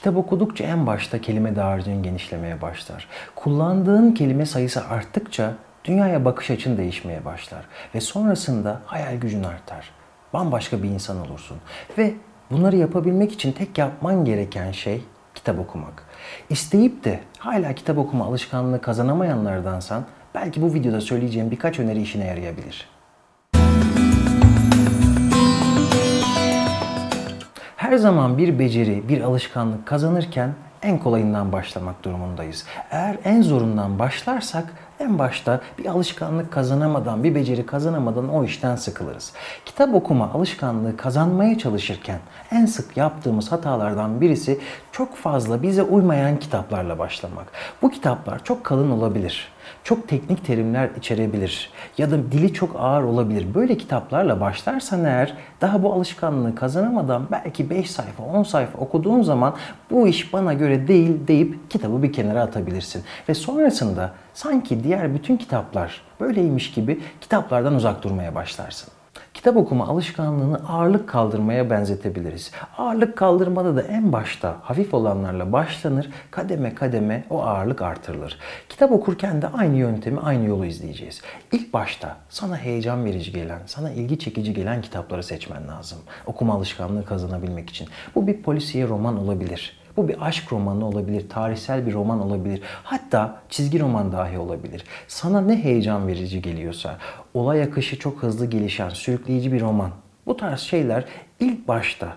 Kitap okudukça en başta kelime dağarcığın genişlemeye başlar. Kullandığın kelime sayısı arttıkça dünyaya bakış açın değişmeye başlar. Ve sonrasında hayal gücün artar. Bambaşka bir insan olursun. Ve bunları yapabilmek için tek yapman gereken şey kitap okumak. İsteyip de hala kitap okuma alışkanlığı kazanamayanlardansan belki bu videoda söyleyeceğim birkaç öneri işine yarayabilir. Her zaman bir beceri, bir alışkanlık kazanırken en kolayından başlamak durumundayız. Eğer en zorundan başlarsak en başta bir alışkanlık kazanamadan, bir beceri kazanamadan o işten sıkılırız. Kitap okuma alışkanlığı kazanmaya çalışırken en sık yaptığımız hatalardan birisi çok fazla bize uymayan kitaplarla başlamak. Bu kitaplar çok kalın olabilir. Çok teknik terimler içerebilir ya da dili çok ağır olabilir. Böyle kitaplarla başlarsan eğer daha bu alışkanlığı kazanamadan belki 5 sayfa 10 sayfa okuduğun zaman bu iş bana göre değil deyip kitabı bir kenara atabilirsin. Ve sonrasında sanki diğer bütün kitaplar böyleymiş gibi kitaplardan uzak durmaya başlarsın. Kitap okuma alışkanlığını ağırlık kaldırmaya benzetebiliriz. Ağırlık kaldırmada da en başta hafif olanlarla başlanır, kademe kademe o ağırlık artırılır. Kitap okurken de aynı yöntemi, aynı yolu izleyeceğiz. İlk başta sana heyecan verici gelen, sana ilgi çekici gelen kitapları seçmen lazım. Okuma alışkanlığı kazanabilmek için. Bu bir polisiye roman olabilir. Bu bir aşk romanı olabilir, tarihsel bir roman olabilir. Hatta çizgi roman dahi olabilir. Sana ne heyecan verici geliyorsa, olay akışı çok hızlı gelişen, sürükleyici bir roman. Bu tarz şeyler ilk başta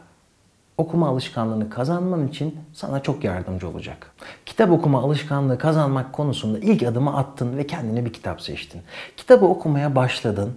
okuma alışkanlığını kazanman için sana çok yardımcı olacak. Kitap okuma alışkanlığı kazanmak konusunda ilk adımı attın ve kendine bir kitap seçtin. Kitabı okumaya başladın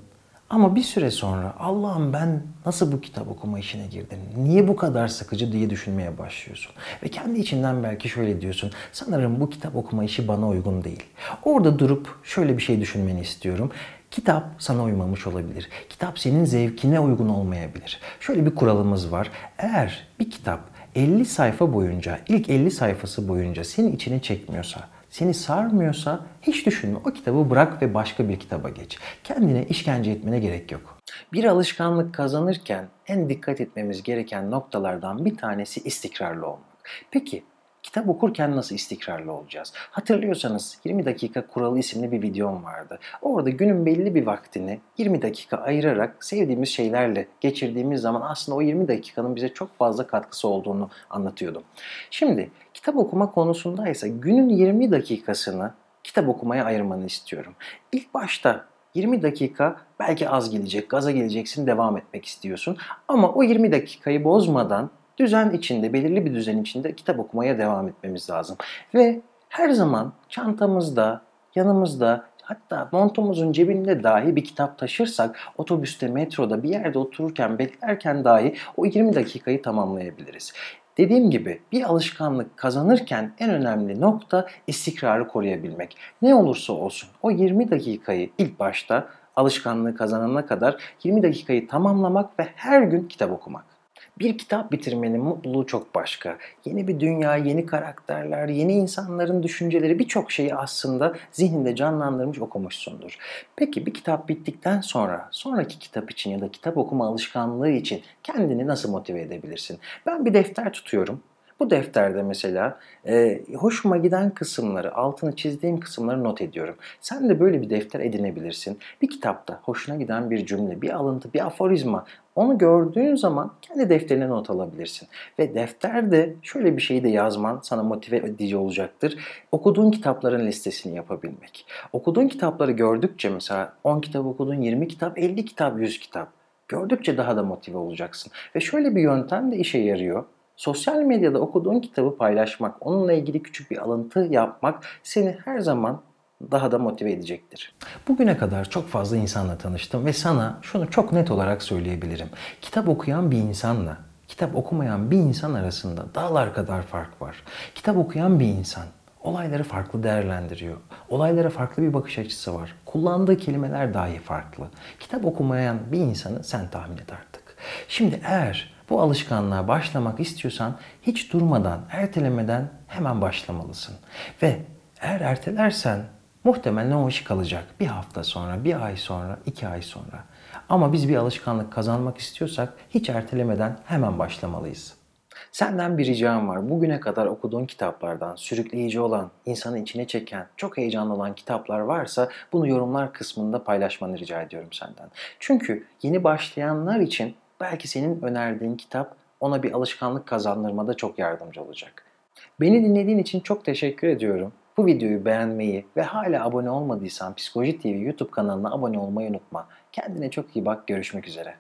ama bir süre sonra Allah'ım ben nasıl bu kitap okuma işine girdim? Niye bu kadar sıkıcı diye düşünmeye başlıyorsun. Ve kendi içinden belki şöyle diyorsun. Sanırım bu kitap okuma işi bana uygun değil. Orada durup şöyle bir şey düşünmeni istiyorum. Kitap sana uymamış olabilir. Kitap senin zevkine uygun olmayabilir. Şöyle bir kuralımız var. Eğer bir kitap 50 sayfa boyunca, ilk 50 sayfası boyunca seni içine çekmiyorsa, seni sarmıyorsa hiç düşünme. O kitabı bırak ve başka bir kitaba geç. Kendine işkence etmene gerek yok. Bir alışkanlık kazanırken en dikkat etmemiz gereken noktalardan bir tanesi istikrarlı olmak. Peki kitap okurken nasıl istikrarlı olacağız? Hatırlıyorsanız 20 dakika kuralı isimli bir videom vardı. Orada günün belli bir vaktini 20 dakika ayırarak sevdiğimiz şeylerle geçirdiğimiz zaman aslında o 20 dakikanın bize çok fazla katkısı olduğunu anlatıyordum. Şimdi kitap okuma konusunda ise günün 20 dakikasını kitap okumaya ayırmanı istiyorum. İlk başta 20 dakika belki az gelecek, gaza geleceksin, devam etmek istiyorsun. Ama o 20 dakikayı bozmadan düzen içinde, belirli bir düzen içinde kitap okumaya devam etmemiz lazım. Ve her zaman çantamızda, yanımızda, hatta montumuzun cebinde dahi bir kitap taşırsak otobüste, metroda bir yerde otururken, beklerken dahi o 20 dakikayı tamamlayabiliriz. Dediğim gibi bir alışkanlık kazanırken en önemli nokta istikrarı koruyabilmek. Ne olursa olsun o 20 dakikayı ilk başta alışkanlığı kazanana kadar 20 dakikayı tamamlamak ve her gün kitap okumak. Bir kitap bitirmenin mutluluğu çok başka. Yeni bir dünya, yeni karakterler, yeni insanların düşünceleri birçok şeyi aslında zihninde canlandırmış okumuşsundur. Peki bir kitap bittikten sonra sonraki kitap için ya da kitap okuma alışkanlığı için kendini nasıl motive edebilirsin? Ben bir defter tutuyorum. Bu defterde mesela e, hoşuma giden kısımları, altını çizdiğim kısımları not ediyorum. Sen de böyle bir defter edinebilirsin. Bir kitapta hoşuna giden bir cümle, bir alıntı, bir aforizma onu gördüğün zaman kendi defterine not alabilirsin. Ve defterde şöyle bir şeyi de yazman sana motive edici olacaktır. Okuduğun kitapların listesini yapabilmek. Okuduğun kitapları gördükçe mesela 10 kitap okudun, 20 kitap, 50 kitap, 100 kitap. Gördükçe daha da motive olacaksın. Ve şöyle bir yöntem de işe yarıyor. Sosyal medyada okuduğun kitabı paylaşmak, onunla ilgili küçük bir alıntı yapmak seni her zaman daha da motive edecektir. Bugüne kadar çok fazla insanla tanıştım ve sana şunu çok net olarak söyleyebilirim. Kitap okuyan bir insanla kitap okumayan bir insan arasında dağlar kadar fark var. Kitap okuyan bir insan olayları farklı değerlendiriyor. Olaylara farklı bir bakış açısı var. Kullandığı kelimeler dahi farklı. Kitap okumayan bir insanı sen tahmin et artık. Şimdi eğer bu alışkanlığa başlamak istiyorsan hiç durmadan, ertelemeden hemen başlamalısın. Ve eğer ertelersen muhtemelen o iş kalacak. Bir hafta sonra, bir ay sonra, iki ay sonra. Ama biz bir alışkanlık kazanmak istiyorsak hiç ertelemeden hemen başlamalıyız. Senden bir ricam var. Bugüne kadar okuduğun kitaplardan sürükleyici olan, insanı içine çeken, çok heyecanlı olan kitaplar varsa bunu yorumlar kısmında paylaşmanı rica ediyorum senden. Çünkü yeni başlayanlar için belki senin önerdiğin kitap ona bir alışkanlık kazandırmada çok yardımcı olacak. Beni dinlediğin için çok teşekkür ediyorum. Bu videoyu beğenmeyi ve hala abone olmadıysan Psikoloji TV YouTube kanalına abone olmayı unutma. Kendine çok iyi bak. Görüşmek üzere.